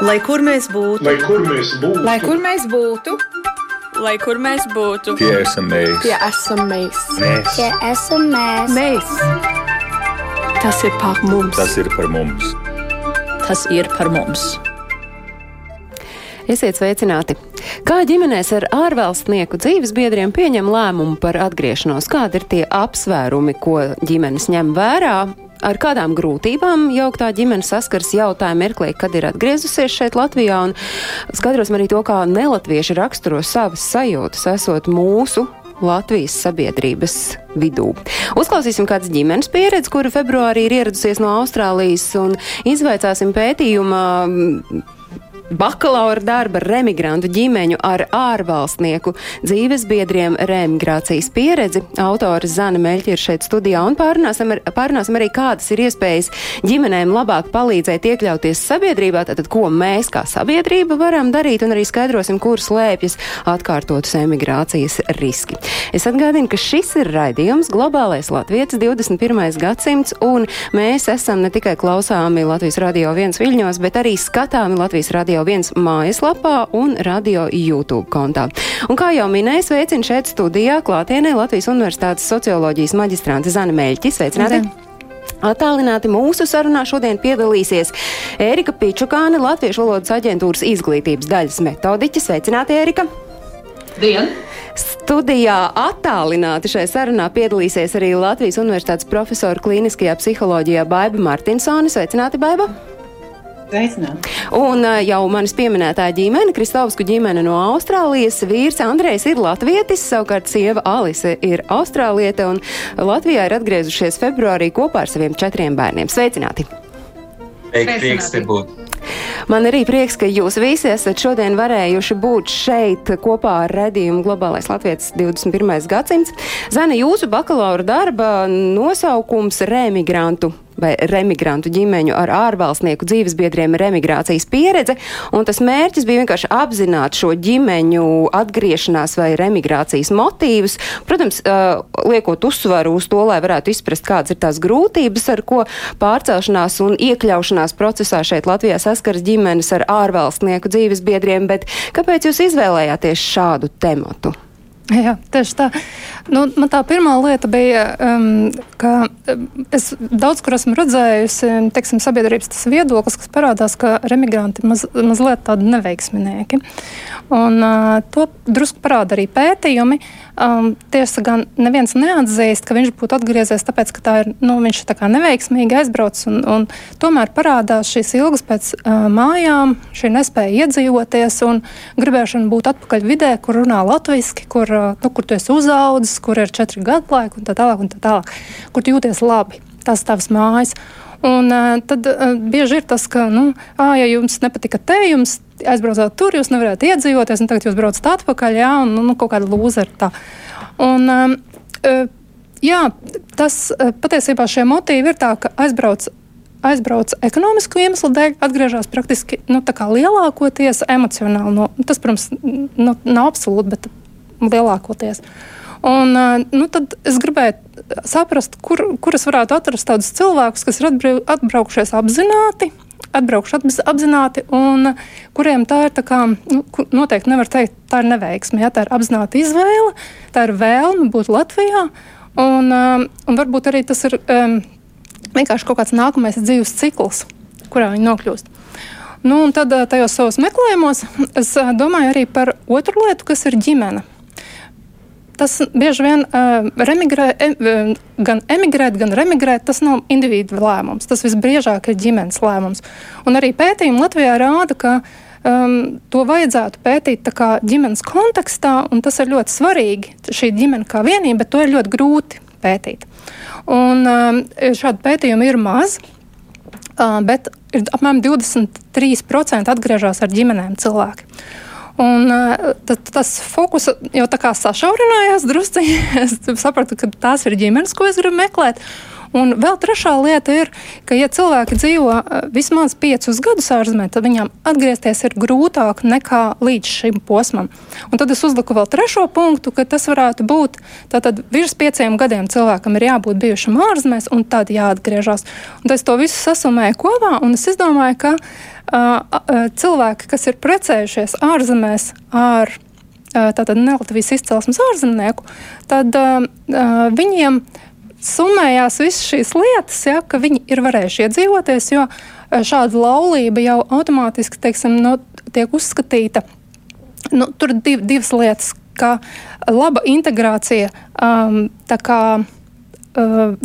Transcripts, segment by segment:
Lai kur mēs būtu, lai kur mēs būtu, lai kur mēs būtu, lai kur mēs būtu, tie esam mēs, tie esam mēs, mēs. tie esam mēs. mēs. Tas ir par mums. Tas ir par mums. Tas ir par mums. Esiet sveicināti! Kā ģimenēs ar ārvalstnieku dzīves biedriem pieņem lēmumu par atgriešanos? Kādi ir tie apsvērumi, ko ģimenes ņem vērā? Ar kādām grūtībām jauktā ģimene saskars jau tā mirklī, kad ir atgriezusies šeit Latvijā, un skaidrosim arī to, kā nelatvieši raksturo savas sajūtas, esot mūsu Latvijas sabiedrības vidū. Uzklausīsim kādas ģimenes pieredzi, kura februārī ir ieradusies no Austrālijas, un izvaicāsim pētījuma bakalaura darba remigrantu ģimeņu ar ārvalstnieku dzīvesbiedriem reemigrācijas pieredzi. Autors Zana Meļķi ir šeit studijā un pārunāsim, ar, pārunāsim arī, kādas ir iespējas ģimenēm labāk palīdzēt iekļauties sabiedrībā, tātad ko mēs kā sabiedrība varam darīt un arī skaidrosim, kur slēpjas atkārtotas emigrācijas riski. Es atgādinu, ka šis ir raidījums Globālais Latvijas 21. gadsimts un mēs esam ne tikai klausāmi Latvijas radio viens viļņos, bet arī skatāmi Latvijas radio Radio 1 mājaslapā un Radio YouTube kontā. Un kā jau minēju, sveicinu šeit studijā klātienē Latvijas Universitātes socioloģijas maģistrāte Zana Meļķis. Sveicināti! Attālināti mūsu sarunā šodien piedalīsies Ērika Pičukāne, Latviešu valodas aģentūras izglītības daļas metodiķa. Sveicināti, Ērika! Dien! Studijā attālināti šai sarunā piedalīsies arī Latvijas Universitātes profesora klīniskajā psiholoģijā Baiba Martinsone. Sveicināti, Baiba! Sveicināti. Un jau manis pieminētā ģimene, Kristovsku ģimene no Austrālijas, vīrs Andrejs ir latvietis, savukārt sieva Alise ir austrāliete un Latvijā ir atgriezušies februārī kopā ar saviem četriem bērniem. Sveicināti! Prieks te būt! Man arī prieks, ka jūs visi esat šodien varējuši būt šeit kopā ar redzējumu Globālais Latvijas 21. gadsimts. Zana, jūsu bakalaura darba nosaukums - remigrantu vai remigrantu ģimeņu ar ārvalstnieku dzīvesbiedriem ir emigrācijas pieredze, un tas mērķis bija vienkārši apzināt šo ģimeņu atgriešanās vai remigrācijas motīvus, protams, liekot uzsvaru uz to, lai varētu izprast, kādas ir tās grūtības, ar ko pārcelšanās un iekļaušanās procesā šeit Latvijā saskaras ģimenes ar ārvalstnieku dzīvesbiedriem, bet kāpēc jūs izvēlējāties šādu tematu? Jā, tieši tā. Nu, man tā pirmā lieta bija, um, ka um, es daudz kur esmu redzējusi teiksim, sabiedrības viedoklis, kas parādās, ka remigranti maz, mazliet tādi neveiksminieki. Un, uh, to drusku parāda arī pētījumi. Um, tiesa gan neviens neatzīst, ka viņš būtu atgriezies, tāpēc, ka tā ir, nu, viņš tā kā neveiksmīgi aizbraucis. Un, un tomēr parādās šīs ilgas pēc uh, mājām, šī nespēja iedzīvoties un gribēšana būt atpakaļ vidē, kur runā latviski, kur, uh, nu, kur tu esi uzaudzis, kur ir četri gadu laika un tā tālāk, un tā tālāk, kur tu jūties labi. Tas tavs mājas. Un, tad bieži ir tas, ka, nu, ā, ja jums nepatika te, jums aizbraucot tur, jūs nevarētu iedzīvoties, un tagad jūs braucat atpakaļ, jā, un nu, nu, kaut kāda lūzera tā. Un, jā, tas patiesībā šie motīvi ir tā, ka aizbrauc aizbrauc ekonomisku iemeslu dēļ, atgriežas praktiski nu, lielākoties emocionāli. No, tas, protams, nu, nav absolūti, bet lielākoties. Un, nu, tad es gribēju saprast, kur, kur es varētu atrast tādus cilvēkus, kas ir atbraukušies apzināti, atbraukšu apzināti, un kuriem tā ir tā kā, nu, noteikti nevar teikt, tā ir neveiksme. Ja? Tā ir apzināta izvēle, tā ir vēlme būt Latvijā, un, um, un varbūt arī tas ir um, vienkārši kaut kāds nākamais dzīves cikls, kurā viņi nokļūst. Nu, un tad uh, tajos savos meklējumos es uh, domāju arī par otru lietu, kas ir ģimene tas bieži vien uh, remigrē, em, gan emigrēt, gan remigrēt, tas nav individu lēmums. Tas visbiežāk ir ģimenes lēmums. Un arī pētījumi Latvijā rāda, ka um, to vajadzētu pētīt ģimenes kontekstā, un tas ir ļoti svarīgi. Šī ģimene kā vienība, bet to ir ļoti grūti pētīt. Un um, šādu pētījumu ir maz. Uh, bet ir apmēram 23% atgriežas ar ģimenēm cilvēki. Un, tad, tas fokus jau tā kā sašaurinājās drusciņi. es sapratu, ka tās ir ģimenes, ko es gribu meklēt. Un vēl trešā lieta ir, ka, ja cilvēki dzīvo uh, vismaz piecus gadus ārzemē, tad viņam atgriezties ir grūtāk nekā līdz šim posmam. Un tad es uzliku vēl trešo punktu, ka tas varētu būt tātad virs pieciem gadiem cilvēkam ir jābūt bijušam ārzemēs un tad jāatgriežas. Un es to visu sasumēju kopā un es izdomāju, ka uh, cilvēki, kas ir precējušies ārzemēs ar tātad nelatvijas izcelsmes ārzemnieku, tad uh, viņiem summējās visas šīs lietas, ja, ka viņi ir varējuši iedzīvoties, jo šāda laulība jau automātiski teiksim, no, tiek uzskatīta. Nu, tur ir div, divas lietas, ka laba integrācija um, kā,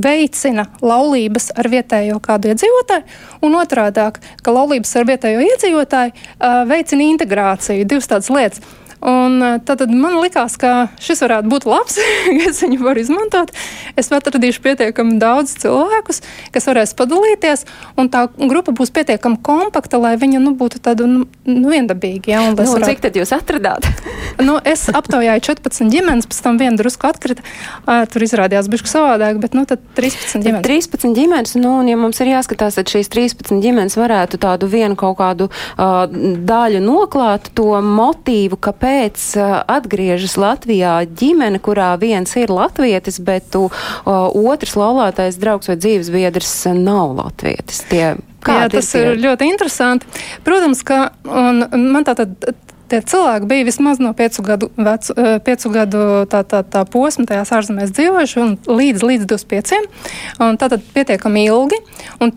veicina laulības ar vietējo kādu iedzīvotāju, un otrādi, ka laulības ar vietējo iedzīvotāju uh, veicina integrāciju. Divas tādas lietas. Un eh, tad man likās, ka šis varētu būt labs, ka es viņu varu izmantot. Es atradīšu pietiekami daudz cilvēkus, kas varēs padalīties, un tā grupa būs pietiekami kompakta, lai viņa nu, būtu tāda nu, nu, viendabīga. Ja, nu, varētu... Cik tad jūs atradāt? nu, es aptaujāju 14 ģimenes, pēc tam viena drusku atkrita. Tur izrādījās bišķi savādāk, bet nu, 13 ģimenes. 13 ģimenes, nu, un ja mums ir jāskatās, tad šīs 13 ģimenes varētu tādu vienu kaut kādu uh, daļu noklāt, to motīvu, kāpēc kāpēc atgriežas Latvijā ģimene, kurā viens ir latvietis, bet tu, otrs laulātais draugs vai dzīvesbiedrs nav latvietis? Tie, Jā, tas ir, ir ļoti interesanti. Protams, ka man tātad tie cilvēki bija vismaz no piecu gadu, vecu, piecu gadu tā, tā, tā posma, tajās ārzemēs dzīvojuši, līdz, līdz 25. Un tātad pietiekami ilgi.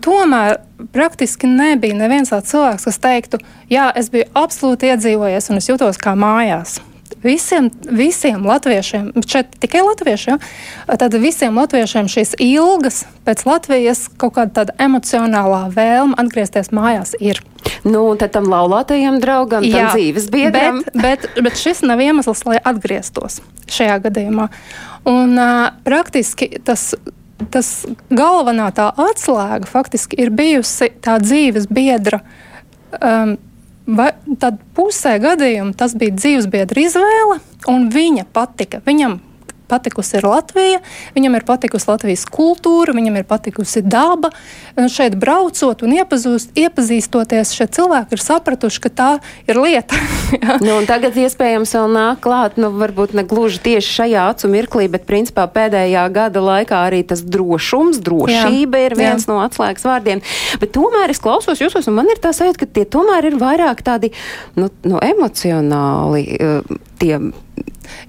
Tomēr praktiski nebija neviens tāds cilvēks, kas teiktu, jā, es biju absolūti iedzīvojies un es jūtos kā mājās visiem, visiem latviešiem, šeit tikai latviešiem, tad visiem latviešiem šīs ilgas pēc Latvijas kaut kāda emocionālā vēlme atgriezties mājās ir. Nu, tad tam laulātajam draugam, tam Jā, dzīves biedram. Bet, bet, bet šis nav iemesls, lai atgrieztos šajā gadījumā. Un uh, praktiski tas tas galvenā tā atslēga faktiski ir bijusi tā dzīves biedra. Um, vai, tad pusē gadījumā tas bija dzīves biedra izvēle, un viņa patika. Viņam patikusi ir Latvija, viņam ir patikusi Latvijas kultūra, viņam ir patikusi daba. Šeit braucot un iepazūst, iepazīstoties, šie cilvēki ir sapratuši, ka tā ir lieta. nu, tagad iespējams vēl nāk klāt, nu, varbūt ne gluži tieši šajā acu mirklī, bet principā pēdējā gada laikā arī tas drošums, drošība jā, ir viens jā. no atslēgas vārdiem. Bet tomēr es klausos jūsos, un man ir tā sajūta, ka tie tomēr ir vairāk tādi nu, nu, emocionāli. Uh, tie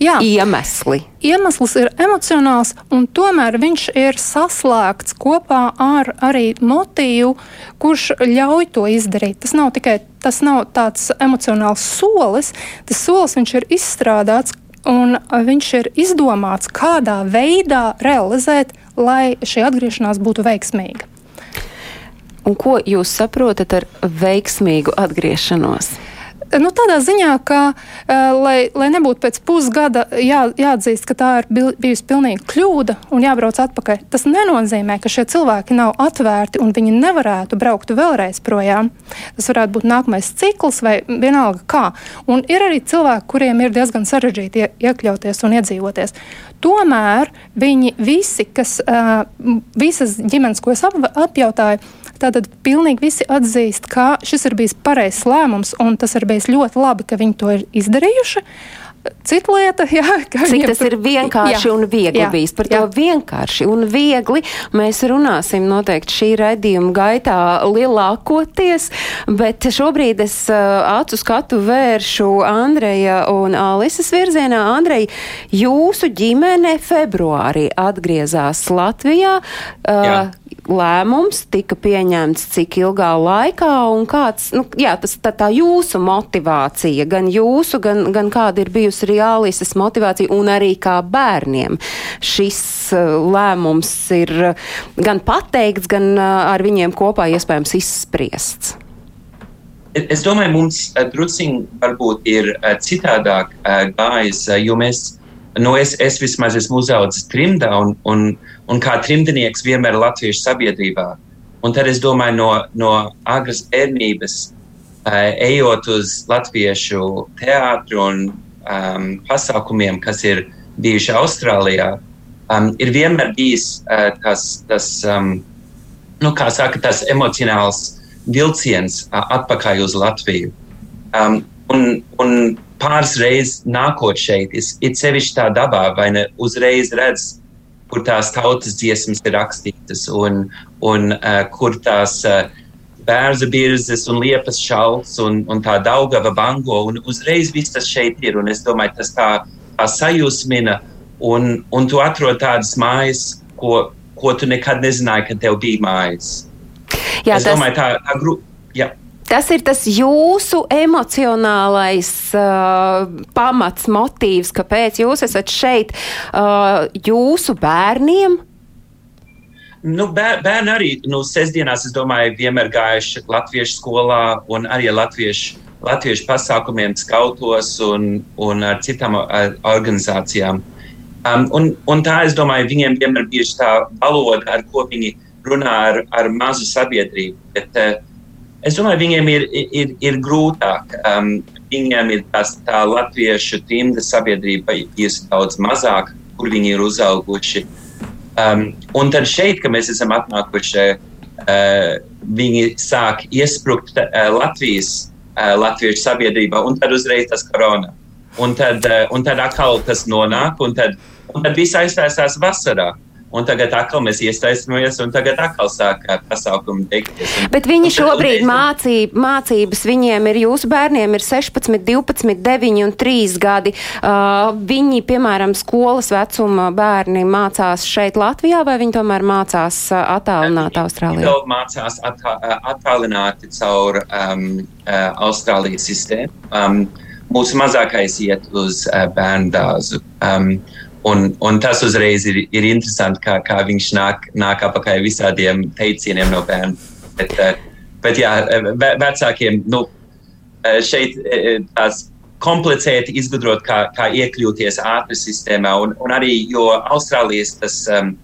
Jā, iemesli. Iemesls ir emocionāls, un tomēr viņš ir saslēgts kopā ar arī motīvu, kurš ļauj to izdarīt. Tas nav tikai tas nav tāds emocionāls solis, tas solis ir izstrādāts. Un viņš ir izdomāts, kādā veidā realizēt, lai šī atgriešanās būtu veiksmīga. Un ko jūs saprotat ar veiksmīgu atgriešanos? Nu, tādā ziņā, ka, uh, lai, lai nebūtu pēc pusgada jā, jāatzīst, ka tā ir bijusi pilnīga kļūda un jābrauc atpakaļ, tas nenozīmē, ka šie cilvēki nav atvērti un viņi nevarētu braukt vēlreiz projām. Tas varētu būt nākamais cikls vai vienalga kā. Un ir arī cilvēki, kuriem ir diezgan sarežģīti iekļauties un iedzīvoties. Tomēr viņi visi, kas, uh, visas ģimenes, ko es ap, apjautāju, Tātad pilnīgi visi atzīst, ka šis ir bijis pareizs lēmums, un tas ir bijis ļoti labi, ka viņi to ir izdarījuši. Cita lieta, jā, ka Cik tas ir vienkārši jā, un viegli jā, bijis. Par jā. to vienkārši un viegli mēs runāsim noteikti šī raidījuma gaitā lielākoties, bet šobrīd es uh, acu skatu vēršu Andreja un Alises virzienā. Andrej, jūsu ģimene februārī atgriezās Latvijā. Uh, jā lēmums tika pieņemts cik ilgā laikā un kāds, nu, jā, tas tā, tā jūsu motivācija, gan jūsu, gan, gan kāda ir bijusi reālistas motivācija un arī kā bērniem. Šis uh, lēmums ir uh, gan pateikts, gan uh, ar viņiem kopā iespējams izspriests. Es domāju, mums drusciņi varbūt ir citādāk gājis, jo mēs nu, es, es vismaz esmu uzaugusi trimdā un, un, un kā trimdnieks vienmēr latviešu sabiedrībā. Un tad es domāju, no, no agras bērnības, uh, ejot uz latviešu teātru un um, pasākumiem, kas ir bijuši Austrālijā, um, ir vienmēr bijis uh, tas, tas um, nu, kā saka, tas emocionāls vilciens uh, atpakaļ uz Latviju. Um, un, un pāris reizes nākot šeit, ir sevišķi tā dabā, vai ne uzreiz redz, kur tās tautas dziesmas ir rakstītas un, un uh, kur tās uh, bērza birzes un liepas šals un, un tā daugava bango. Un uzreiz viss tas šeit ir. Un es domāju, tas tā, tā sajūsmina un, un tu atrod tādas mājas, ko, ko tu nekad nezināji, ka tev bija mājas. Jā, es tas, domāju, tā, tā grupa. Tas ir tas jūsu emocionālais uh, pamats, motīvs, kāpēc jūs esat šeit uh, jūsu bērniem. Nu, bēr, bērni arī nu, sestdienās, es domāju, vienmēr gājuši latviešu skolā un arī latviešu, latviešu pasākumiem, skautos un, un ar citām ar organizācijām. Um, un, un tā, es domāju, viņiem vienmēr bijusi tā valoda, ar ko viņi runā ar, ar mazu sabiedrību. Bet, uh, es domāju, viņiem ir, ir, ir grūtāk. Um, viņiem ir tās, tā latviešu trimda sabiedrība bijusi daudz mazāka, kur viņi ir uzauguši. Um, un tad šeit, kad mēs esam atnākuši, uh, viņi sāk iesprukt uh, Latvijas, uh, latviešu sabiedrībā, un tad uzreiz tas korona. Un tad, uh, un tad atkal tas nonāk, un tad, un tad viss aiztaisās vasarā. Un tagad atkal mēs iestaisamies, un tagad atkal sāk pasākumi beigties. Bet viņi šobrīd mācīb, mācības, viņiem ir jūsu bērniem ir 16, 12, 9 un 3 gadi. Uh, viņi, piemēram, skolas vecuma bērni mācās šeit Latvijā, vai viņi tomēr mācās attālināti Austrālijā? Vēl mācās attā, attālināti caur um, uh, Austrālijas sistēmu. Um, mūsu mazākais iet uz uh, bērnu dārzu. Um, un, un tas uzreiz ir, ir interesanti, kā, kā viņš nāk, nāk apakaļ visādiem teicieniem no bērna. Bet, uh, bet jā, ve, vecākiem nu, uh, šeit uh, tās komplicēti izgudrot, kā, kā iekļūties ātri sistēmā. Un, un arī, jo Austrālijas tas um,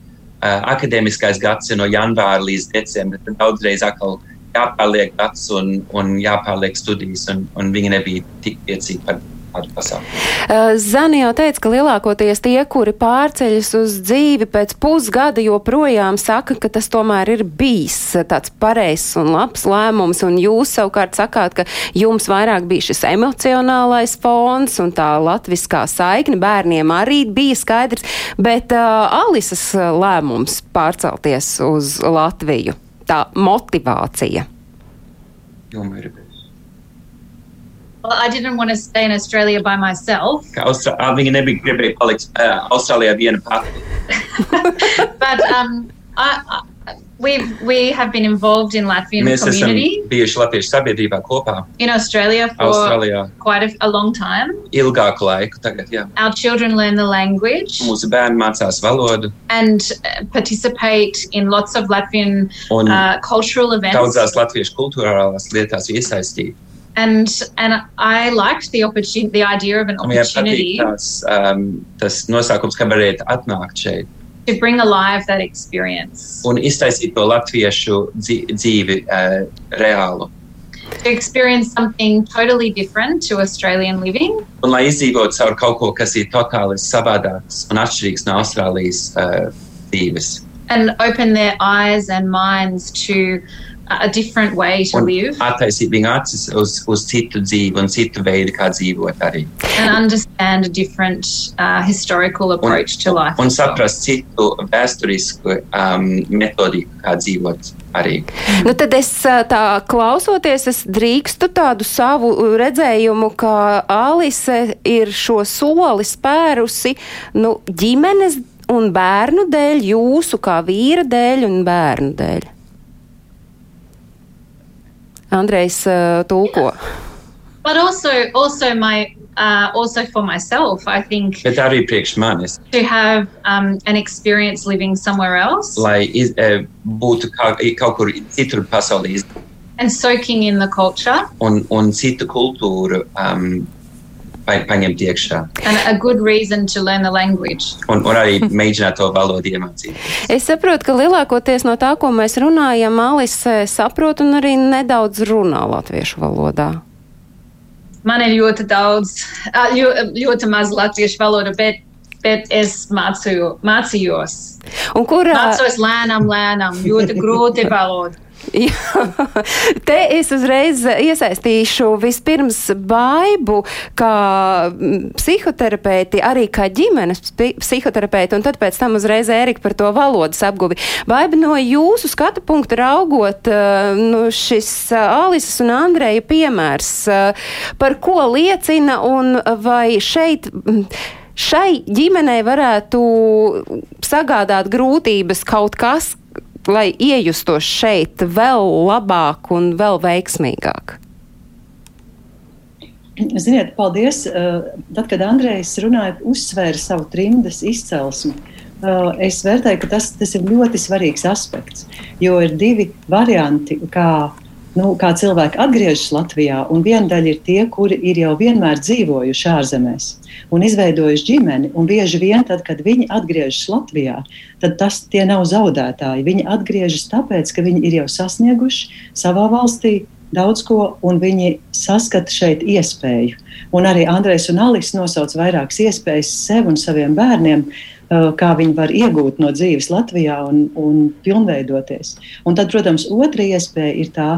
akadēmiskais gads ir no janvāra līdz decembrim, tad daudzreiz atkal jāpārliek gads un, un jāpārliek studijas, un, un viņi nebija tik priecīgi par tādu pasākumu. Uh, Zani jau teica, ka lielākoties tie, kuri pārceļas uz dzīvi pēc pusgada, joprojām saka, ka tas tomēr ir bijis tāds pareizs un labs lēmums, un jūs savukārt sakāt, ka jums vairāk bija šis emocionālais fons un tā latviskā saikne bērniem arī bija skaidrs, bet uh, Alises lēmums pārcelties uz Latviju, tā motivācija. Jumma ir. Well, I didn't want to stay in Australia by myself, Ka Austra ā, viņi nebija gribēja palikt uh, Austrālijā viena pati. but um, I, I, we we have been involved in Latvian Mēs esam community bijuši Latviešu sabiedrībā kopā in Australia for Austrālijā quite a, a long time. ilgāku laiku. Tagad, jā. Our children learn the language Mūsu bērni mācās valodu and uh, participate in lots of Latvian un uh, cultural events. daudzās latviešu kultūrālās lietās iesaistīt. And and I liked the opportunity, the idea of an Un Viņai patīk opportunity tās, um, tas nosākums, ka varētu atnākt šeit to bring alive that experience, un iztaisīt to latviešu dzī- dzīvi uh, reālu. to experience something totally different to Australian living. Un lai izdzīvotu caur kaut ko, kas ir totāli savādāks un atšķirīgs no Austrālijas uh, dzīves. and open their eyes and minds to a different way to Un live attaisīt viņu acis uz, uz citu dzīvi un citu veidu, kā dzīvot arī. and understand a different uh, historical approach to life. Un as well. saprast citu vēsturisku um, metodiku, kā dzīvot arī. Nu, tad es ā, tā klausoties, es drīkstu tādu savu redzējumu, ka Alise ir šo soli spērusi nu, ģimenes un bērnu dēļ, jūsu kā vīra dēļ un bērnu dēļ. Andrejs ā, tulko. But also, also my, uh, also for myself, I think Bet arī priekš manis, to have um, an experience living somewhere else. Lai iz, e, būtu kā, kaut kur citur pasaulē iz- and soaking in the culture. Un, un citu kultūru um, pa, paņemt iekšā. and a good reason to learn the language. Un, un arī mēģināt to valodu iemācīt. Es saprotu, ka lielākoties no tā, ko mēs runājam, Alise saprot un arī nedaudz runā latviešu valodā. Man ir ļoti daudz, ļo- ļoti maz latviešu valoda, bet bet es mācīju, mācījos. Un kur, ā, Mācos lēnām, lēnām, ļoti grūti valoda. Te es uzreiz iesaistīšu vispirms baibu, kā mm, psihoterapeiti, arī kā ģimenes psi- psihoterapeiti, un tad pēc tam uzreiz Ērika par to valodas apguvi. Baiba no jūsu skatu punkta raugot, eh, nu, šis eh, Alises un Andreja piemērs, eh, par ko liecina un vai šeit. mm, Šai ģimenei varētu sagādāt grūtības kaut kas, lai iejustos šeit vēl labāk un vēl veiksmīgāk? Ziniet, paldies. Uh, Tad, kad Andrejs runāja, uzsvēra savu trimdas izcelsmi. uh, Es vērtēju, ka tas, tas ir ļoti svarīgs aspekts. Jo ir divi varianti, kā, nu, kā cilvēki atgriežas Latvijā. Un viena daļa ir tie, kuri ir jau vienmēr dzīvojuši ārzemēs un izveidojuši ģimeni. Un bieži vien, tad, kad viņi atgriežas Latvijā, tad tas tie nav zaudētāji. Viņi atgriežas tāpēc, ka viņi ir jau sasnieguši savā valstī daudz ko, un viņi saskata šeit iespēju. Un arī Andrejs un Alis nosauc vairākas iespējas sev un saviem bērniem, uh, kā viņi var iegūt no dzīves Latvijā un, un pilnveidoties. Un tad, protams, otra iespēja ir tā,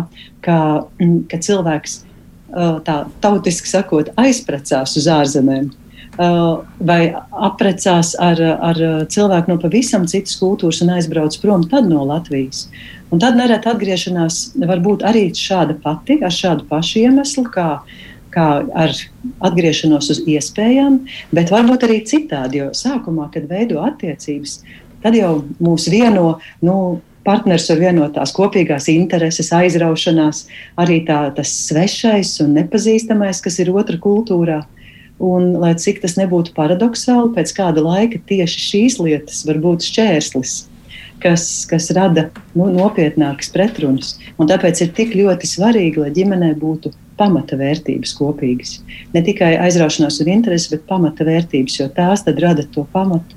ka, mm, ka cilvēks uh, tā tautiski sakot, aizprecās uz ārzemēm. Uh, vai apprecās ar, ar cilvēku no pavisam citas kultūras un aizbrauc prom no Latvijas. Un tad nereti atgriešanās var būt arī šāda pati, ar šādu pašu iemeslu, kā, kā ar atgriešanos uz iespējām, bet varbūt arī citādi. Jo sākumā, kad veido attiecības, tad jau mūs vieno. Nu, Partners var vienot tās kopīgās intereses, aizraušanās, arī tā, tas svešais un nepazīstamais, kas ir otra kultūrā. Un, lai cik tas nebūtu paradoxāli, pēc kāda laika tieši šīs lietas var būt šķērslis, kas, kas rada nu, nopietnākas pretrunas. Un tāpēc ir tik ļoti svarīgi, lai ģimenē būtu pamata vērtības kopīgas. Ne tikai aizraušanās un interesi, bet pamata vērtības, jo tās rada to pamatu,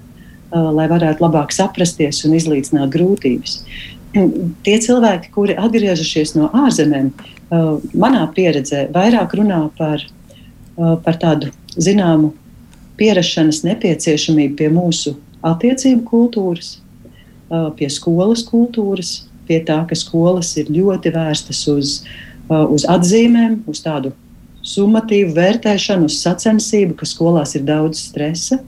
uh, lai varētu labāk saprasties un izlīdzināt grūtības. Tie cilvēki, kuri atgriežušies no ārzemēm, uh, manā pieredzē vairāk runā par, uh, par tādu zināmu pierašanas nepieciešamību pie mūsu attiecību kultūras, pie skolas kultūras, pie tā, ka skolas ir ļoti vērstas uz, uh, uz atzīmēm, uz tādu summatīvu vērtēšanu, uz sacensību, ka skolās ir daudz stresa.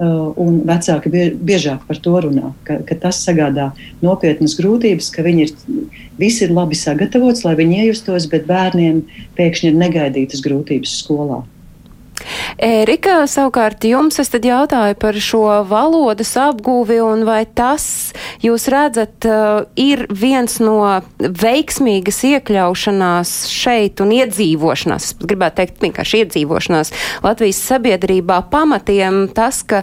Uh, un vecāki bie, biežāk par to runā, ka, ka tas sagādā nopietnas grūtības, ka viņi ir, visi ir labi sagatavots, lai viņi iejustos, bet bērniem pēkšņi ir negaidītas grūtības skolā. Ērika, savukārt jums es tad jautāju par šo valodas apgūvi un vai tas, jūs redzat, uh, ir viens no veiksmīgas iekļaušanās šeit un iedzīvošanās, es gribētu teikt vienkārši iedzīvošanās Latvijas sabiedrībā pamatiem tas, ka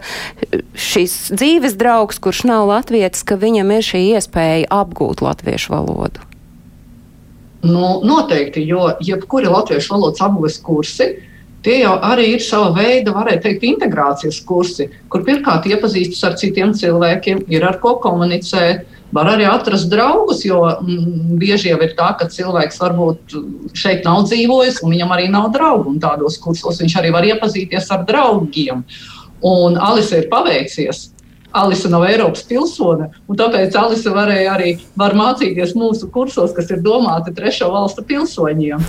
šis dzīves draugs, kurš nav latvietis, ka viņam ir šī iespēja apgūt latviešu valodu. Nu, noteikti, jo jebkuri latviešu valodas apgūves kursi, tie jau arī ir sava veida, varētu teikt, integrācijas kursi, kur pirmkārt iepazīstas ar citiem cilvēkiem, ir ar ko komunicēt. Var arī atrast draugus, jo mm, bieži jau ir tā, ka cilvēks varbūt šeit nav dzīvojis, un viņam arī nav draugu. Un tādos kursos viņš arī var iepazīties ar draugiem. Un Alise ir paveicies. Alise nav Eiropas pilsone, un tāpēc Alise varēja arī var mācīties mūsu kursos, kas ir domāti trešo valstu pilsoņiem,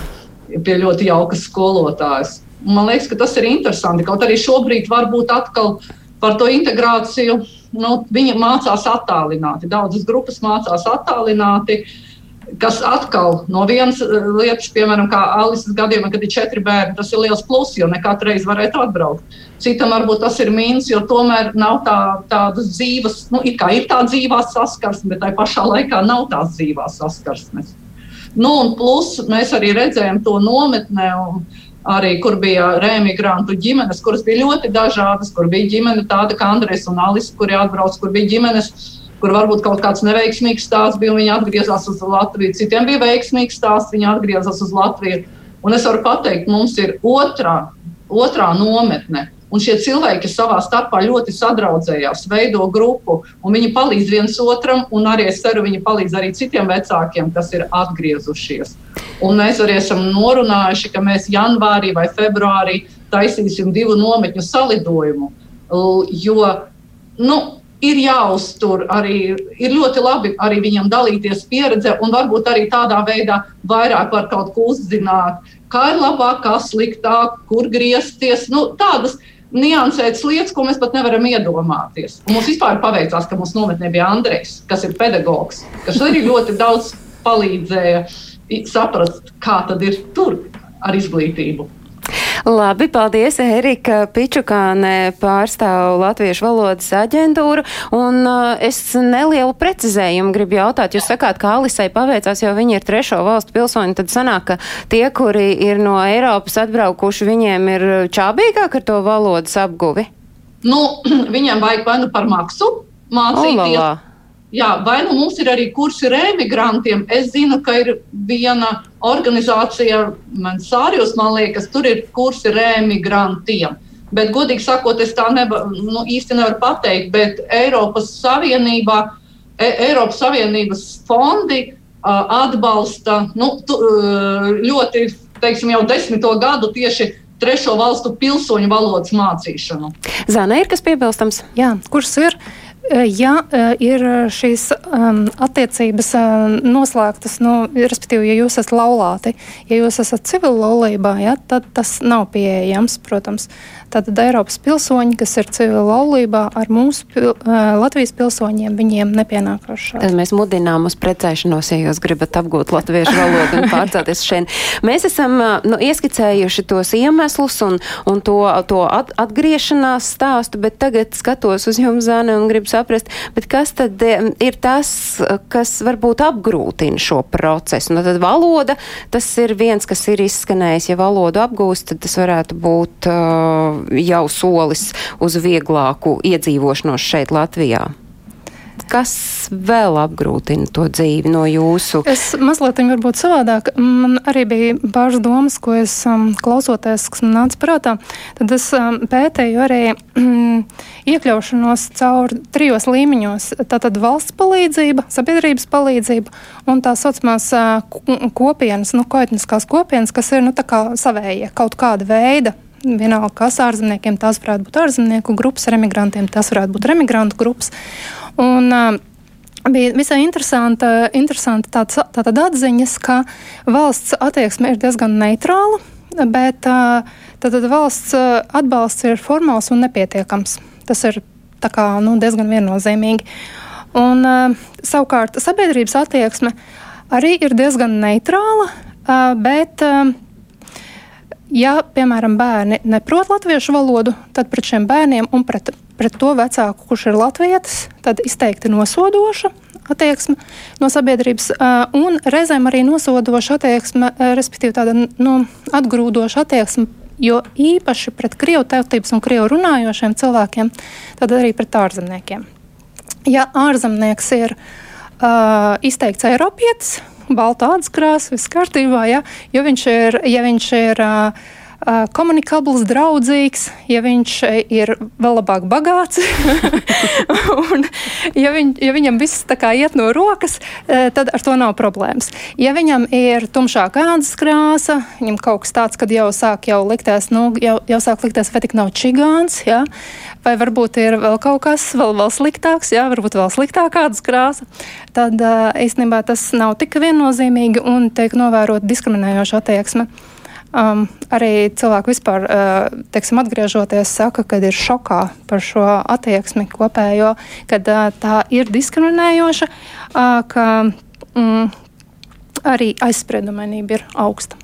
pie ļoti jaukas skolotājas. Man liekas, ka tas ir interesanti. Kaut arī šobrīd varbūt atkal par to integrāciju nu, viņi mācās attālināti. Daudzas grupas mācās attālināti. Kas atkal no vienas eh, lietas, piemēram, kā Alises gadījumā, kad ir četri bērni, tas ir liels pluss, jo ne katru reizi varētu atbraukt. Citam varbūt tas ir mīnus, jo tomēr nav tā, tādas dzīves, nu, it kā ir tā dzīvā saskarsme, bet tai pašā laikā nav tās dzīvās saskarsmes. Nu, un plus mēs arī redzējām to nometnē. Un, arī kur bija remigrantu ģimenes, kuras bija ļoti dažādas, kur bija ģimene tāda kā Andrēs un Alis, kuri atbrauc, kur bija ģimenes, kur varbūt kaut kāds neveiksmīgs stāsts bija, un viņi atgriezās uz Latviju. Citiem bija veiksmīgs stāsts, viņi atgriezās uz Latviju. Un es varu pateikt, mums ir otrā, otrā nometne. Un šie cilvēki savā starpā ļoti sadraudzējās, veido grupu, un viņi palīdz viens otram, un arī es ceru, viņi palīdz arī citiem vecākiem, kas ir atgriezušies. Un mēs arī esam norunājuši, ka mēs janvārī vai februārī taisīsim divu nometņu salidojumu. jo nu, ir jāuztur arī, ir ļoti labi arī viņam dalīties pieredze, un varbūt arī tādā veidā vairāk var kaut ko uzzināt, kā ir labāk, kā sliktāk, kur griezties. Nu, tādas niansētas lietas, ko mēs pat nevaram iedomāties. Un mums vispār paveicās, ka mums nometnē bija Andrejs, kas ir pedagogs, kas arī ļoti daudz palīdzēja saprast, kā tad ir tur ar izglītību. Labi, paldies. Erika Pičukāne pārstāv Latviešu valodas aģentūru. Un uh, es nelielu precizējumu gribu jautāt. Jūs sakāt, ka Alisai paveicās, jo viņi ir trešo valstu pilsoņi. Tad sanāk, ka tie, kuri ir no Eiropas atbraukuši, viņiem ir čābīgāk ar to valodas apguvi? Nu, viņam vajag vai nu par maksu mācīties. Olala. Jā, vai nu mums ir arī kursi remigrantiem? Es zinu, ka ir viena organizācija, Mansārijos, man liekas, tur ir kursi remigrantiem. Bet, godīgi sakot, es tā neba, nu, īsti nevaru pateikt, bet Eiropas Savienībā, e Eiropas Savienības fondi uh, atbalsta nu, tu, uh, ļoti, teiksim, jau desmito gadu tieši trešo valstu pilsoņu valodas mācīšanu. Zana, ir kas piebilstams? Jā, kurš ir? Eh, Ja eh, ir šīs um, attiecības um, noslēgtas, nu, respektīvi, ja jūs esat laulāti, ja jūs esat civil laulībā, ja, tad tas nav pieejams, protams. Tātad Eiropas pilsoņi, kas ir civil laulībā ar mūsu pil, uh, Latvijas pilsoņiem, viņiem nepienākās šādi. Tad mēs mudinām uz precēšanos, ja jūs gribat apgūt latviešu valodu un pārcelties šeit. Mēs esam ā, nu, ieskicējuši tos iemeslus un, un to, to at, atgriešanās stāstu, bet tagad skatos uz jums, Zana, un gribu saprast, kas tad em, ir tas, kas varbūt apgrūtina šo procesu? Nu, tad valoda, tas ir viens, kas ir izskanējis. Ja valodu apgūst, tad tas varētu būt uh, jau solis uz vieglāku iedzīvošanos šeit Latvijā. Kas vēl apgrūtina to dzīvi no jūsu? Es mazliet varbūt savādāk. Man arī bija pāris domas, ko es um, klausoties, kas man nāca prātā. Tad es um, pētēju arī um, iekļaušanos caur trijos līmeņos. Tātad valsts palīdzība, sabiedrības palīdzība un tā saucamās uh, ko- kopienas, nu, koetniskās kopienas, kas ir nu, kā savējie kaut kāda veida. Vienalga, kas ārzemniekiem tās varētu būt ārzemnieku grupas, ar emigrantiem tas varētu būt emigrantu grupas. Un, uh, Bija visai interesanta, interesanta tāds, tātad atziņas, ka valsts attieksme ir diezgan neitrāla, bet tātad valsts atbalsts ir formāls un nepietiekams. Tas ir kā, nu, diezgan viennozīmīgi. Un, savukārt sabiedrības attieksme arī ir diezgan neitrāla, bet Ja, piemēram, bērni neprot latviešu valodu, tad pret šiem bērniem un pret, pret to vecāku, kurš ir latvietis, tad izteikti nosodoša attieksme no sabiedrības, un reizēm arī nosodoša attieksme, respektīvi tāda nu, atgrūdoša attieksme, jo īpaši pret krievu tautības un krievu runājošiem cilvēkiem, tad arī pret ārzemniekiem. Ja ārzemnieks ir uh, izteikts Eiropietis, balta ādas krāsa, viss kārtībā, ja, jo viņš ir, ja viņš ir uh, komunikabls, draudzīgs, ja viņš ir vēl labāk bagāts, un ja, viņ, ja viņam viss tā kā iet no rokas, tad ar to nav problēmas. Ja viņam ir tumšāka ādas krāsa, viņam kaut kas tāds, kad jau sāk jau likties, nu, jau, jau sāk likties, vai tik nav čigāns, ja, vai varbūt ir vēl kaut kas vēl, vēl sliktāks, jā, varbūt vēl sliktākā ādas krāsa, tad īstenībā tas nav tik viennozīmīgi un tiek novērot diskriminējoša attieksme. Um, arī cilvēki vispār, uh, teiksim, atgriežoties, saka, ka ir šokā par šo attieksmi kopējo, kad uh, tā ir diskriminējoša, uh, ka mm, arī aizspriedumainība ir augsta.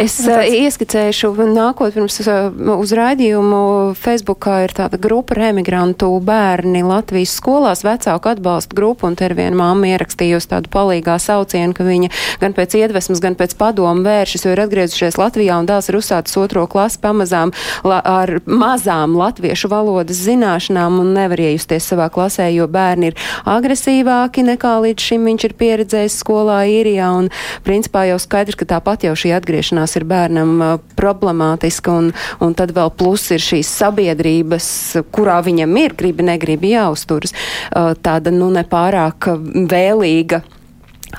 Es uh, ieskicēšu, nākot pirms uh, uz raidījumu, Facebookā ir tāda grupa remigrantu bērni Latvijas skolās, vecāku atbalsta grupa, un te ir viena mamma ierakstījusi tādu palīgā saucienu, ka viņa gan pēc iedvesmas, gan pēc padomu vēršas, jo ir atgriezušies Latvijā un dēls ir uzsācis otro klasi pamazām la, ar mazām latviešu valodas zināšanām un nevar iejusties savā klasē, jo bērni ir agresīvāki nekā līdz šim viņš ir pieredzējis skolā īrijā, un principā jau skaidrs, ka tāpat jau šī atgriešanās atgriešanās ir bērnam uh, problemātiska, un, un tad vēl plus ir šīs sabiedrības, kurā viņam ir gribi, negribi jāuzturas, uh, tāda nu nepārāk vēlīga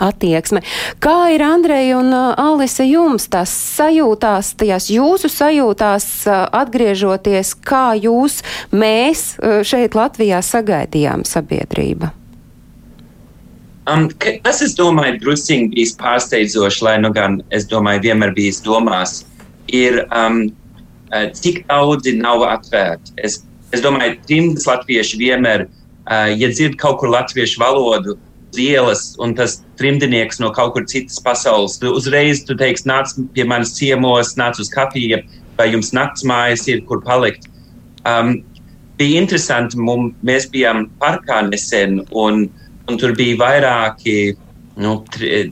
attieksme. Kā ir Andreja un uh, Alise jums tas sajūtās, tajās jūsu sajūtās uh, atgriežoties, kā jūs, mēs uh, šeit Latvijā sagaidījām sabiedrība? Um, ka- tas, es domāju, drusciņi bijis pārsteidzoši, lai nu gan, es domāju, vienmēr bijis domās, ir, um, uh, cik daudzi nav atvērti. Es, es domāju, trimdas latvieši vienmēr, uh, ja dzird kaut kur latviešu valodu, ielas, un tas trimdinieks no kaut kur citas pasaules, tu uzreiz tu teiksi, nāc pie manis ciemos, nāc uz kafiju, vai jums nakts mājas ir, kur palikt. Um, bija interesanti, mum, mēs bijām parkā nesen, un tur bija vairāki, nu, tri,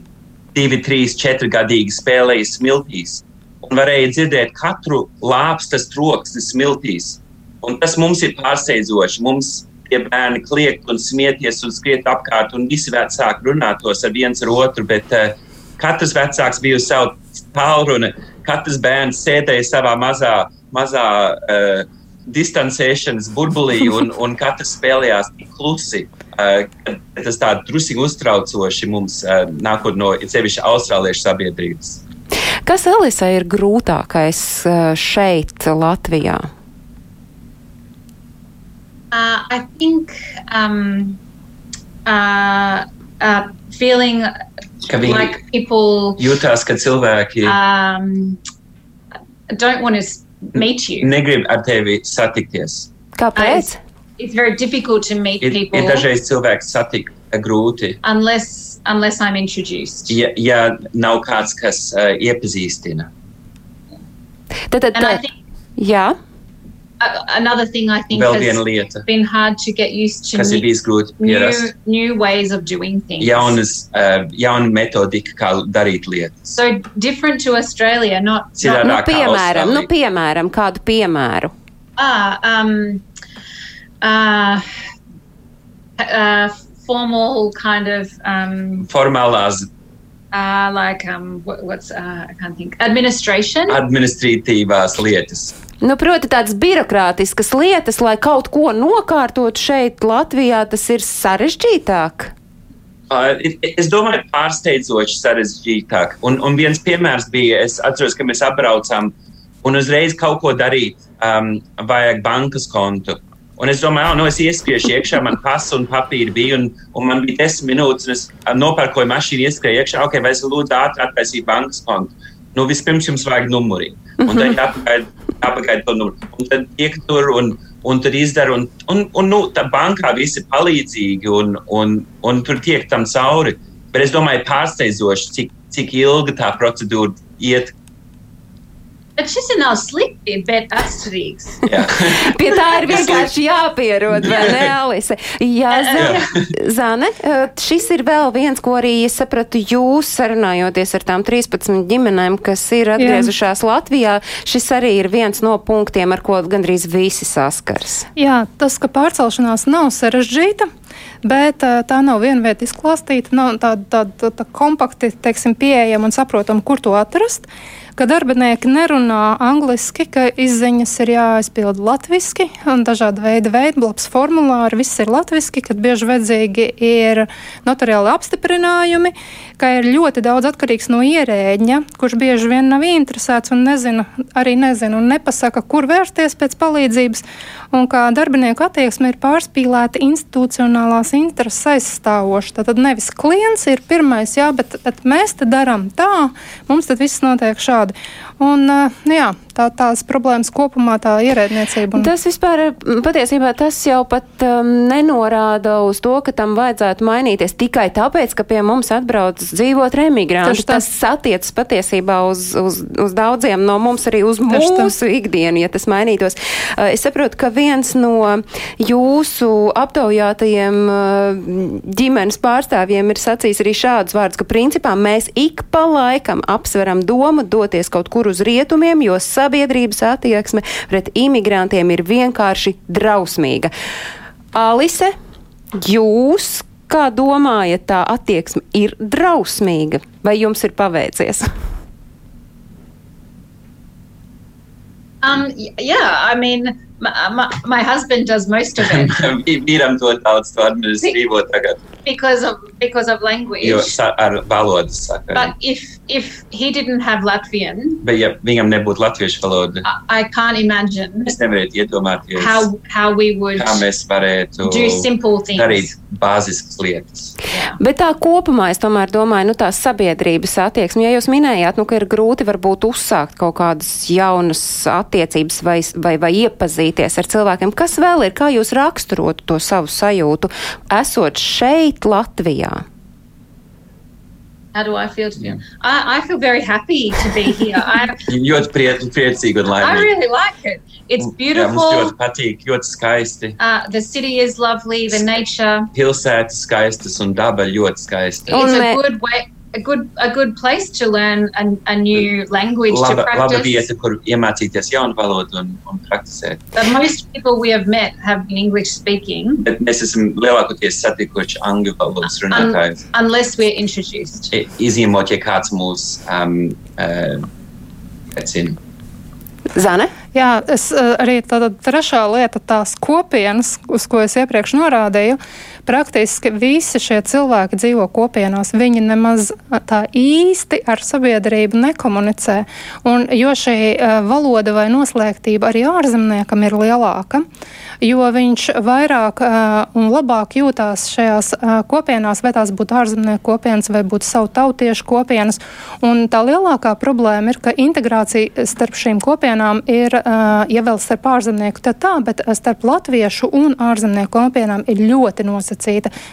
divi, trīs, četri gadīgi spēlēja smiltīs. Un varēja dzirdēt katru lāpstas troksni smiltīs. Un tas mums ir pārsteidzoši. Mums tie bērni kliegt un smieties un skriet apkārt, un visi vecāki runātos ar viens ar otru, bet uh, katrs vecāks bija uz savu tālruni, katrs bērns sēdēja savā mazā, mazā uh, distancēšanas burbulī, un, un katrs spēlējās klusi. Uh, tas tā drusīgi uztraucoši mums uh, nākot no sevišķi austrāliešu sabiedrības. Kas Elisai ir grūtākais uh, šeit, Latvijā? Uh, I think um, uh, uh, feeling like people jūtās, ka cilvēki um, don't want to meet you. negrib ar tevi satikties. Kāpēc? It's very difficult to meet Ir, people ir dažreiz cilvēks satikt grūti, unless unless I'm introduced. ja, ja nav kāds, kas uh, iepazīstina. Tad, tad, And I tad, think jā, uh, another thing I think Vēl has viena lieta, been hard to get used to kas ir new, bijis grūti new, pierast. new ways of doing things. Jaunas, uh, jauna metodika, kā darīt lietas. So different to Australia, not, not Citādāk nu, kā piemēram, nu, Austrālija. piemēram, kādu piemēru. ah um uh, uh formal kind of um Formālās uh like um what, what's uh I can't think administration. administratīvās lietas. Nu, proti, tādas birokrātiskas lietas, lai kaut ko nokārtot šeit, Latvijā, tas ir sarežģītāk. Uh, es domāju, pārsteidzoši sarežģītāk. Un, un viens piemērs bija, es atceros, ka mēs apbraucām un uzreiz kaut ko darīt, um, vajag bankas kontu. Un es domāju, oh, nu es ieskriešu iekšā, man pasa un papīri bija, un, un man bija desmit minūtes, un es uh, nopērkoju mašīnu, ieskrēju iekšā, ok, vai es lūdzu ātri attaisīt bankas kontu. Nu, vispirms jums vajag numuri, un tad jāpagaida, to numuru. Un tad tiek tur un, un tur izdara, un, un, un nu, tā bankā visi palīdzīgi, un, un, un tur tiek tam cauri. Bet es domāju, pārsteidzoši, cik, cik ilga tā procedūra iet. Bet šis ir nav slikti, bet atšķirīgs. Jā. Pie tā ir vienkārši jāpierod, vai ne, Alise? Jā, Zane, Zane, eh, šis ir vēl viens, ko arī es sapratu jūs sarunājoties ar tām 13 ģimenēm, kas ir atgriezušās Latvijā. Šis arī ir viens no punktiem, ar ko gandrīz visi saskars. Jā, tas, ka pārcelšanās nav sarežģīta, bet tā nav vienvieta izklāstīta, nav tāda tā, tā, tā kompakti, teiksim, pieejama un saprotama, kur to atrast. Ka darbinieki nerunā angliski, ka izziņas ir jāaizpilda latviski, un dažāda veida veidlaps, formulāri, viss ir latviski, kad bieži vajadzīgi ir notariāli apstiprinājumi, ka ir ļoti daudz atkarīgs no ierēģņa, kurš bieži vien nav interesēts un nezina, arī nezina un nepasaka, kur vērsties pēc palīdzības, un kā darbinieku attieksme ir pārspīlēta institucionālās intereses aizstāvoša. Tad nevis klients ir pirmais, jā, bet, bet mēs te darām tā, mums tad viss notiek šādi. Un, uh, jā, tā, tās problēmas kopumā, tā ierēdniecība. Un... Tas vispār, m, patiesībā, tas jau pat um, nenorāda uz to, ka tam vajadzētu mainīties tikai tāpēc, ka pie mums atbrauc dzīvot tā. Tas attiecas patiesībā uz, uz, uz daudziem no mums, arī uz tā. mūsu ikdienu, ja tas mainītos. Uh, Es saprotu, ka viens no jūsu aptaujātajiem uh, ģimenes pārstāvjiem ir sacījis arī šādus vārdus, ka principā mēs ik pa laikam apsveram domu doties kaut kur uz rietumiem, jo sabiedrības attieksme pret imigrantiem ir vienkārši drausmīga. Alise, jūs, kā domājat, tā attieksme ir drausmīga, vai jums ir paveicies? Um, yeah, I mean, my, my, my husband does most of it. Vīram to daudz to administrīvo tagad. because of because of language. Jo sa, ar valodas sakari. But if if he didn't have Latvian, Bet ja viņam nebūtu latviešu valoda, I, I can't imagine es nevarētu iedomāties, how how we would kā mēs varētu do simple things. darīt bāziskas lietas. Bet tā kopumā es tomēr domāju, nu tā sabiedrības attieksme, ja jūs minējāt, nu, ka ir grūti varbūt uzsākt kaut kādas jaunas attiecības vai, vai, vai iepazīties ar cilvēkiem, kas vēl ir, kā jūs raksturotu to savu sajūtu, esot šeit Latvijā? How do I feel to be? I, I feel very happy to be here. I Ļoti prie, priecīgi un I laimīgi. really like it. It's Jā, mums beautiful. ļoti patīk, ļoti skaisti. Uh, the city is lovely. The nature. Pilsētas skaistas un daba ļoti skaista. It's a good way. A good a good place to learn a, a new language to Laba, laba practice. vieta, kur iemācīties jaunu valodu un, un praktizēt. But most people we have met have been English speaking, Bet mēs esam lielākoties satikuši angļu valodas runātājus. unless we're introduced. Izņemot, ja kāds mūs um, uh, aicina. Zane? Jā, es eh, arī tāda trešā lieta, tās kopienas, uz ko es iepriekš norādīju, praktiski visi šie cilvēki dzīvo kopienās. Viņi nemaz tā īsti ar sabiedrību nekomunicē. Un, jo šī valoda vai noslēgtība arī ārzemniekam ir lielāka, jo viņš vairāk un labāk jūtās šajās kopienās, vai tās būtu ārzemnieku kopienas vai būtu savu tautiešu kopienas. Un tā lielākā problēma ir, ka integrācija starp šīm kopienām ir, ja vēl starp ārzemnieku, tad tā, bet starp latviešu un ārzemnieku kopienām ir ļoti nosacīta.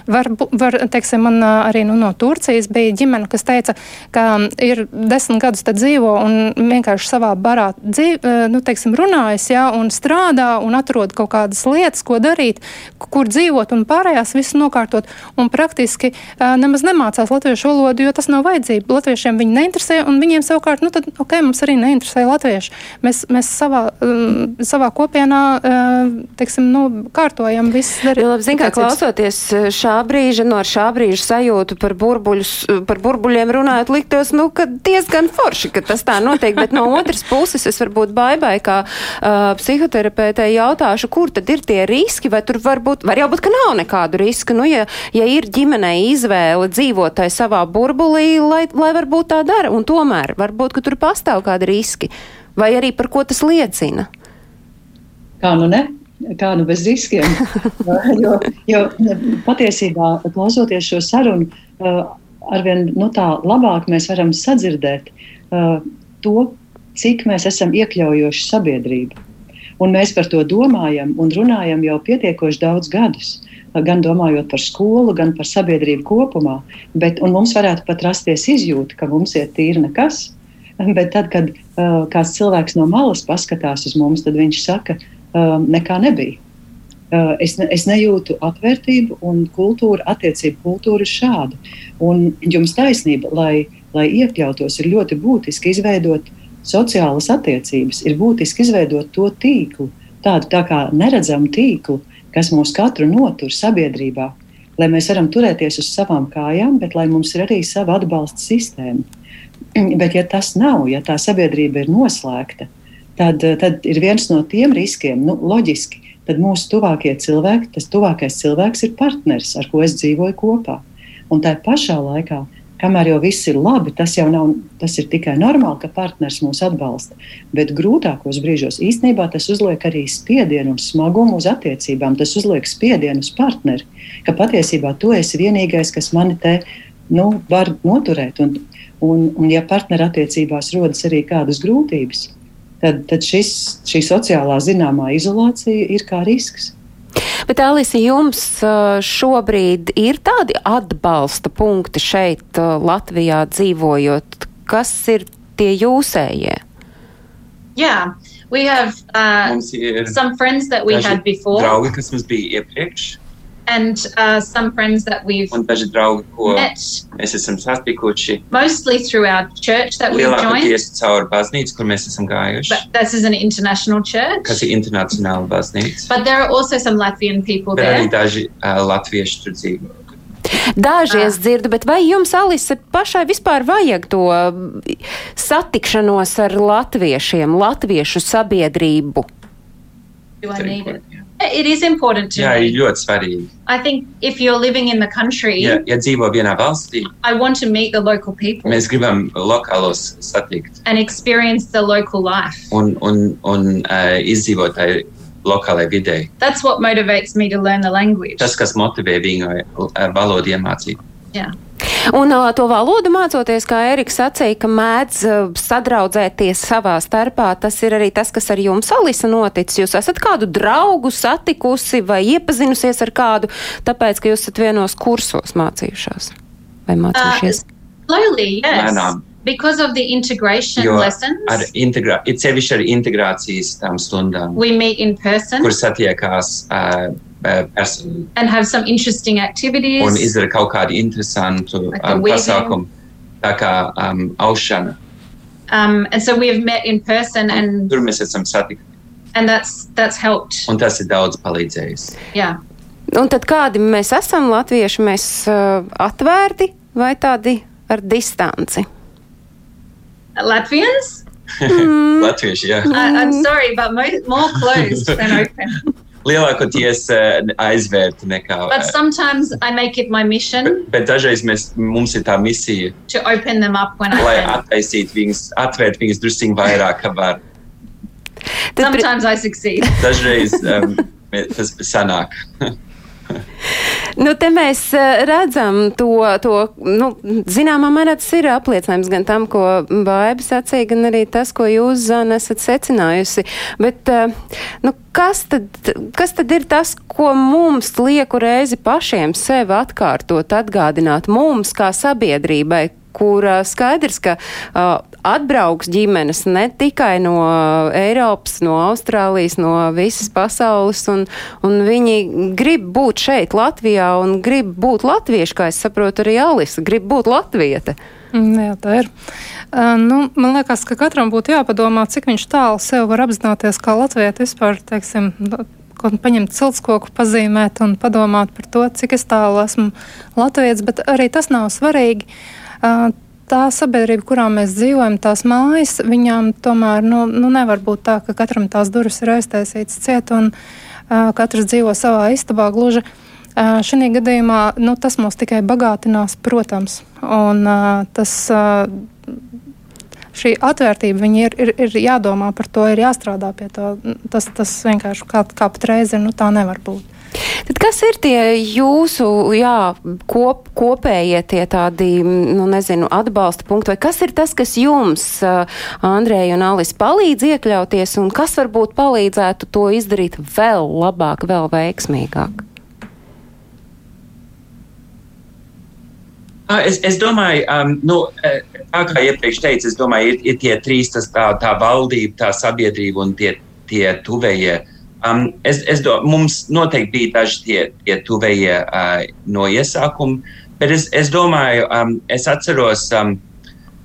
Var, bu- var teiksim, man arī nu, no Turcijas bija ģimene, kas teica, ka ir desmit gadus te dzīvo un vienkārši savā barā dzīv, nu, teiksim, runājas, jā, un strādā un atrod kaut kādas lietas, ko darīt, kur dzīvot un pārējās visu nokārtot. Un praktiski nemaz nemācās latviešu valodu, jo tas nav vajadzība. Latviešiem viņi neinteresē, un viņiem savukārt, nu, tad, ok, mums arī neinteresē latvieši. Mēs, mēs savā, savā kopienā, teiksim, nu, kārtojam. Jo, labi, zin, kā klausoties eh, šā brīža, no šā brīža sajūtu par, burbuļus, par burbuļiem runājot, liktos, nu, ka diezgan forši, ka tas tā notiek, bet no otras puses es varbūt baibai, kā uh, psihoterapeitei jautāšu, kur tad ir tie riski, vai tur varbūt, var jau būt, ka nav nekādu riska, nu, ja, ja ir ģimenei izvēle dzīvot tai savā burbulī, lai, lai varbūt tā dara, un tomēr varbūt, ka tur pastāv kādi riski, vai arī par ko tas liecina. Kā nu ne? Kā nu bez riskiem? jo, jo patiesībā, klausoties šo sarunu, uh, arvien nu, tā labāk mēs varam sadzirdēt uh, to, cik mēs esam iekļaujoši sabiedrība. Un mēs par to domājam un runājam jau pietiekoši daudz gadus. Gan domājot par skolu, gan par sabiedrību kopumā. Bet, mums varētu pat rasties izjūta, ka mums ir tīri nekas. Bet tad, kad uh, kāds cilvēks no malas paskatās uz mums, tad viņš saka, uh, nekā nebija. Uh, es, ne, es nejūtu atvērtību, un kultūra, attiecību kultūra ir šāda. Un jums taisnība, lai, lai iekļautos, ir ļoti būtiski izveidot sociālas attiecības, ir būtiski izveidot to tīklu, tādu tā kā neredzamu tīklu, kas mūs katru notur sabiedrībā, lai mēs varam turēties uz savām kājām, bet lai mums ir arī sava atbalsta sistēma. Bet, ja tas nav, ja tā sabiedrība ir noslēgta, tad, tad ir viens no tiem riskiem, nu, loģiski, tad mūsu tuvākie cilvēki, tas tuvākais cilvēks ir partneris, ar ko es dzīvoju kopā. Un tā pašā laikā, kamēr jau viss ir labi, tas jau nav, tas ir tikai normāli, ka partneris mūs atbalsta. Bet grūtākos brīžos īstenībā tas uzliek arī spiedienu un smagumu uz attiecībām. Tas uzliek spiedienu uz partneri, ka patiesībā tu esi vienīgais, kas mani te nu, var noturēt. Un, un, un ja partnerattiecībās rodas arī kādas grūtības, tad, tad šis, šī sociālā zināmā izolācija ir kā risks. Bet, Alisa, jums uh, šobrīd ir tādi atbalsta punkti šeit, uh, Latvijā dzīvojot? Kas ir tie jūsējie? Yeah, we have uh, Mums ir some friends that we had before, draugi, kas mums bija iepriekš, and uh, some friends that we've un daži draugi, ko met mēs esam satikuši mostly through our church that we've joined. baznīcu, kur mēs esam gājuši, But this is an international church. kas ir internacionāla baznīca. But there are also some Latvian people Bet arī there. daži uh, latvieši tur dzīvo. Daži es dzirdu, bet vai jums, Alise, pašai vispār vajag to satikšanos ar latviešiem, latviešu sabiedrību? Do I need it? It is important to Jā, me. ir ļoti svarīgi. I think if you're living in the country, Ja, ja dzīvo vienā valstī, I want to meet the local people mēs gribam lokālos satikt and experience the local life. un, un, un uh, izdzīvot tajā lokālajā vidē. That's what motivates me to learn the language. Tas, kas motivē viņu uh, valodu iemācīt. Yeah. Un uh, to valodu mācoties, kā Eriks sacīja, ka mēdz uh, sadraudzēties savā starpā, tas ir arī tas, kas ar jums, Alisa, noticis. Jūs esat kādu draugu satikusi vai iepazinusies ar kādu, tāpēc, ka jūs esat vienos kursos mācījušās vai mācījušies. Slowly, yes. Lēnām. Because of the integration Jo lessons, ar integrā, it sevišķi ar integrācijas tām stundām, we meet in person kur satiekās uh, uh, personīgi and have some interesting activities. un izdara kaut kādu interesantu Like the um, pasākumu, tā kā um, aušana. Um, and so we have met in person, and Tur mēs esam satikti, and that's that's helped. un tas ir daudz palīdzējis. Yeah. Un tad kādi mēs esam latvieši, mēs uh, atvērti vai tādi ar distanci? Latvians? Latvieši, jā. I, I'm sorry, but mo- more closed than open. Lielākoties uh, aizvērti nekā. But uh, sometimes I make it my mission Bet, bet dažreiz mēs, mums ir tā misija, to open them up when I lai can. attaisītu viņus, atvērt viņus drusciņā vairāk, kā var. Sometimes I succeed. Dažreiz um, tas sanāk. Nu, te mēs eh, redzam to, to nu, zināmā mērā tas ir apliecinājums gan tam, ko Baiba sacīja, gan arī tas, ko jūs, Zana, esat secinājusi. Bet, eh, nu, kas tad, kas tad ir tas, ko mums lieku reizi pašiem sev atkārtot, atgādināt mums kā sabiedrībai, kur skaidrs, ka atbrauks ģimenes ne tikai no Eiropas, no Austrālijas, no visas pasaules, un, un viņi grib būt šeit, Latvijā, un grib būt latvieši, kā es saprotu, arī Alisa, grib būt latvieta. Mm, Jā, tā ir. Uh, nu, man liekas, ka katram būtu jāpadomā, cik viņš tālu sev var apzināties, kā Latvijas vispār, teiksim, paņemt ciltskoku, pazīmēt un padomāt par to, cik es tālu esmu Latvijas, bet arī tas nav svarīgi. Uh, Tā sabiedrība, kurā mēs dzīvojam, tās mājas, viņām tomēr nu, nu nevar būt tā, ka katram tās durvis ir aiztaisītas ciet un uh, katrs dzīvo savā istabā gluži. Uh, Šī gadījumā nu, tas mūs tikai bagātinās, protams. Un, uh, tas, uh, šī atvērtība ir, ir, ir jādomā par to, ir jāstrādā pie to. Tas, tas vienkārši kā, kā pat reizi nu, tā nevar būt. Tad kas ir tie jūsu jā, kop, kopējie tie tādi, nu, nezinu, atbalsta punkti, vai kas ir tas, kas jums, uh, Andrēja un Alis, palīdz iekļauties, un kas varbūt palīdzētu to izdarīt vēl labāk, vēl veiksmīgāk? Es, es domāju, um, nu, eh, tā kā iepriekš teicu, es domāju, ir, ir tie trīs, tas, tā, tā valdība, tā sabiedrība un tie, tie tuvējie. Um, es, es do, mums noteikti bija daži tie, tie tuvējie uh, no iesākuma, bet es, es domāju, um, es atceros, um,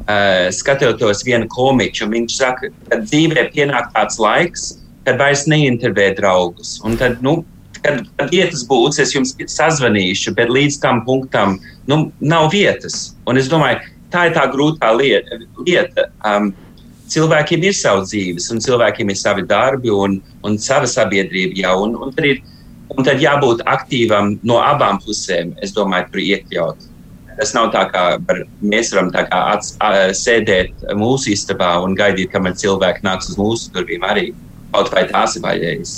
uh, skatoties vienu komiķu, viņš saka, ka dzīvē pienāk tāds laiks, kad vairs neintervē draugus. Un tad, nu, kad, kad vietas būs, es jums sazvanīšu, bet līdz tam punktam nu, nav vietas. Un es domāju, tā ir tā grūtā lieta. lieta. Um, cilvēkiem ir savas dzīves, un cilvēkiem ir savi darbi un, un sava sabiedrība jau. Un, un, tad ir, un tad jābūt aktīvam no abām pusēm, es domāju, tur iekļaut. Tas nav tā, kā var, mēs varam ats, a, sēdēt mūsu istabā un gaidīt, kamēr cilvēki nāks uz mūsu durvīm arī. Kaut vai tās ir vaļējas.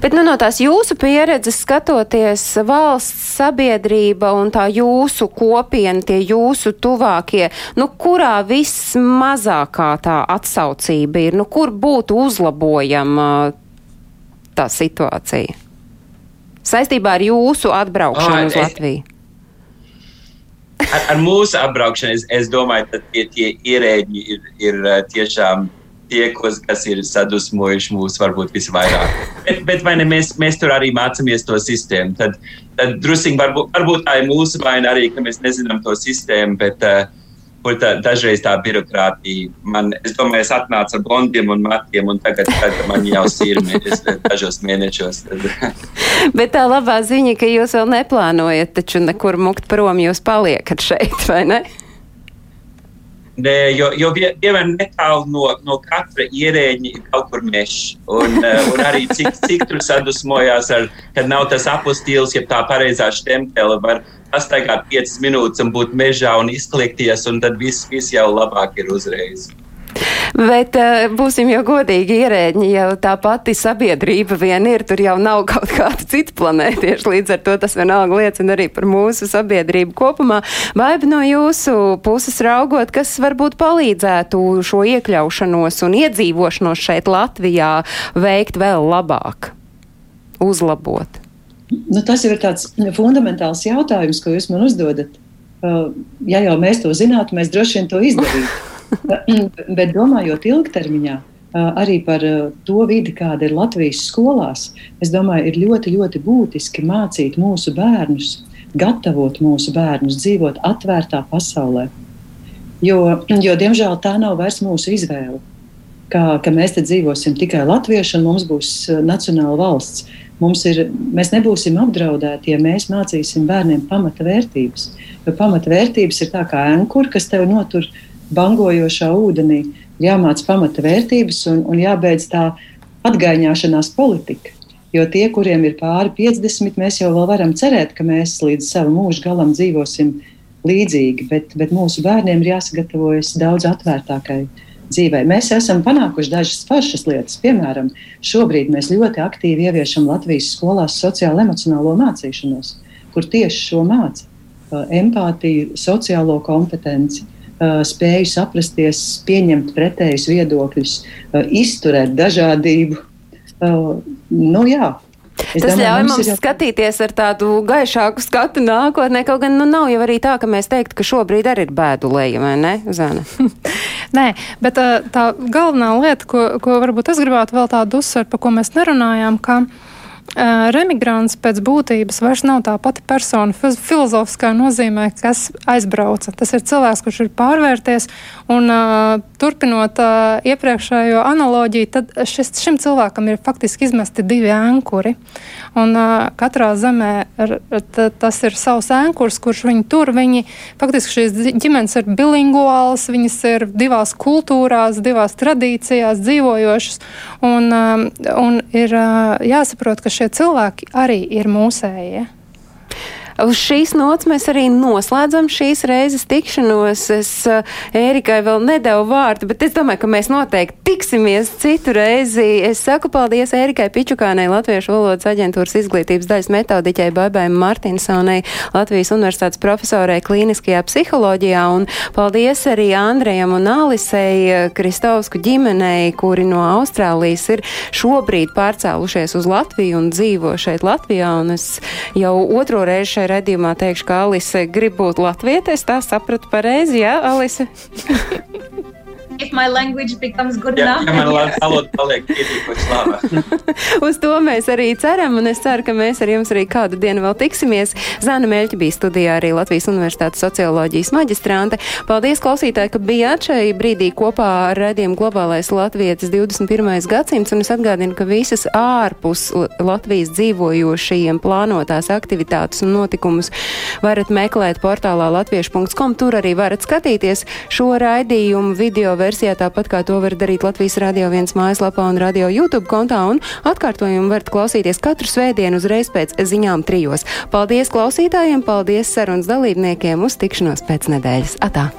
Bet nu, no tās jūsu pieredzes skatoties, valsts sabiedrība un tā jūsu kopiena, tie jūsu tuvākie, nu, kurā vismazākā tā atsaucība ir, nu, kur būtu uzlabojama tā situācija? Saistībā ar jūsu atbraukšanu Ā, uz es- Latviju. ar, ar mūsu apbraukšanu, es, es domāju, ka tie, tie ierēģi ir, ir uh, tiešām tie, kas, kas ir sadusmojuši mūs varbūt visvairāk. Bet, bet vai ne, mēs, mēs tur arī mācāmies to sistēmu. Tad, tad drusīgi varbūt, varbūt tā ir mūsu vaina arī, ka mēs nezinām to sistēmu, bet uh, tā, dažreiz tā birokrātija, man, es domāju, es atnācu ar blondiem un matiem, un tagad, tagad man jau ir mēnesis, dažos mēnešos. Bet tā labā ziņa, ka jūs vēl neplānojat taču nekur mukt prom, jūs paliekat šeit, vai ne? Nē, jo, jo vienmēr netālu no, no katra ierēģa ir kaut kur mežs. Un, uh, un arī cik, cik tur sadusmojās, ar, kad nav tas apostīls, ja tā pareizā štempele var pastaigāt 5 minūtes un būt mežā un izkliekties, un tad viss, viss jau labāk ir uzreiz. Bet uh, būsim jau godīgi ierēģi, jau tā pati sabiedrība vien ir, tur jau nav kaut kāda cita planētieša, līdz ar to tas vienalga liecina arī par mūsu sabiedrību kopumā. Vai no jūsu puses raugot, kas varbūt palīdzētu šo iekļaušanos un iedzīvošanos šeit Latvijā veikt vēl labāk, uzlabot? Nu, tas ir tāds fundamentāls jautājums, ko jūs man uzdodat. Uh, ja jau mēs to zinātu, mēs droši vien to izdarītu. Bet domājot ilgtermiņā, arī par to vidi, kāda ir Latvijas skolās, es domāju, ir ļoti, ļoti būtiski mācīt mūsu bērnus, gatavot mūsu bērnus dzīvot atvērtā pasaulē. Jo, jo diemžēl tā nav vairs mūsu izvēle. Kā, ka mēs te dzīvosim tikai latvieši un mums būs nacionāla valsts. Mums ir, mēs nebūsim apdraudēti, ja mēs mācīsim bērniem pamata vērtības. Jo pamata vērtības ir tā kā ankura, kas tev notur uh, bangojošā ūdenī. Jāmāc pamata vērtības un, un jābeidz tā atgaiņāšanās politika. Jo tie, kuriem ir pāri 50, mēs jau varam cerēt, ka mēs līdz savu mūža galam dzīvosim līdzīgi, bet, bet mūsu bērniem ir jāsagatavojas daudz atvērtākai dzīvē. Mēs esam panākuši dažas foršas lietas. Piemēram, šobrīd mēs ļoti aktīvi ieviešam Latvijas skolās sociālo emocionālo mācīšanos, kur tieši šo māca empātiju, sociālo kompetenci, spēju saprasties, pieņemt pretējus viedokļus, izturēt dažādību. Nu, jā, Es Tas domāju, ļauj mums, jau... skatīties ar tādu gaišāku skatu nākotnē, kaut gan nu, nav jau arī tā, ka mēs teiktu, ka šobrīd arī ir bēdu leja, vai ne, Zana? Nē, bet tā galvenā lieta, ko, ko varbūt es gribētu vēl tādu uzsvert, par ko mēs nerunājām, ka uh, Remigrants pēc būtības vairs nav tā pati persona filozofiskā nozīmē, kas aizbrauca. Tas ir cilvēks, kurš ir pārvērties, un turpinot iepriekšējo analoģiju, tad šis, šim cilvēkam ir faktiski izmesti divi ankuri. Un katrā zemē tas ir savs ankurs, kurš viņi tur. Viņi, faktiski šīs ģimenes ir bilinguālas, viņas ir divās kultūrās, divās tradīcijās dzīvojošas, un, un ir jāsaprot, ka šie cilvēki arī ir mūsējie. Uz šīs nots mēs arī noslēdzam šīs reizes tikšanos. Es uh, Ērikai vēl nedevu vārdu, bet es domāju, ka mēs noteikti tiksimies citu reizi. Es saku paldies Ērikai Pičukānei, Latviešu valodas aģentūras izglītības daļas metodiķai Baibai Martinsonai, Latvijas universitātes profesorai klīniskajā psiholoģijā un paldies arī Andrejam un Alisei Kristovsku ģimenei, kuri no Austrālijas ir šobrīd pārcēlušies uz Latviju un dzīvo šeit Latvijā. Un es jau otro reizi šajā redzījumā teikšu, ka Alise grib būt latviete. Es tā sapratu pareizi, jā, Alise? if my language becomes good ja, enough. Ja man valoda paliek pietiekoši laba. Uz to mēs arī ceram, un es ceru, ka mēs ar jums arī kādu dienu vēl tiksimies. Zana Meļķa bija studijā arī Latvijas Universitātes socioloģijas maģistrante. Paldies, klausītāji, ka bijāt šai brīdī kopā ar redzējumu globālais Latvijas 21. gadsimts, un es atgādinu, ka visas ārpus Latvijas dzīvojošajiem plānotās aktivitātes un notikumus varat meklēt portālā latviešu.com. Tur arī varat skatīties šo raidījumu video versijā, tāpat kā to var darīt Latvijas Radio 1 mājaslapā un Radio YouTube kontā, un atkārtojumu varat klausīties katru svētdienu uzreiz pēc ziņām trijos. Paldies klausītājiem, paldies sarunas dalībniekiem, uz tikšanos pēc nedēļas. Atā!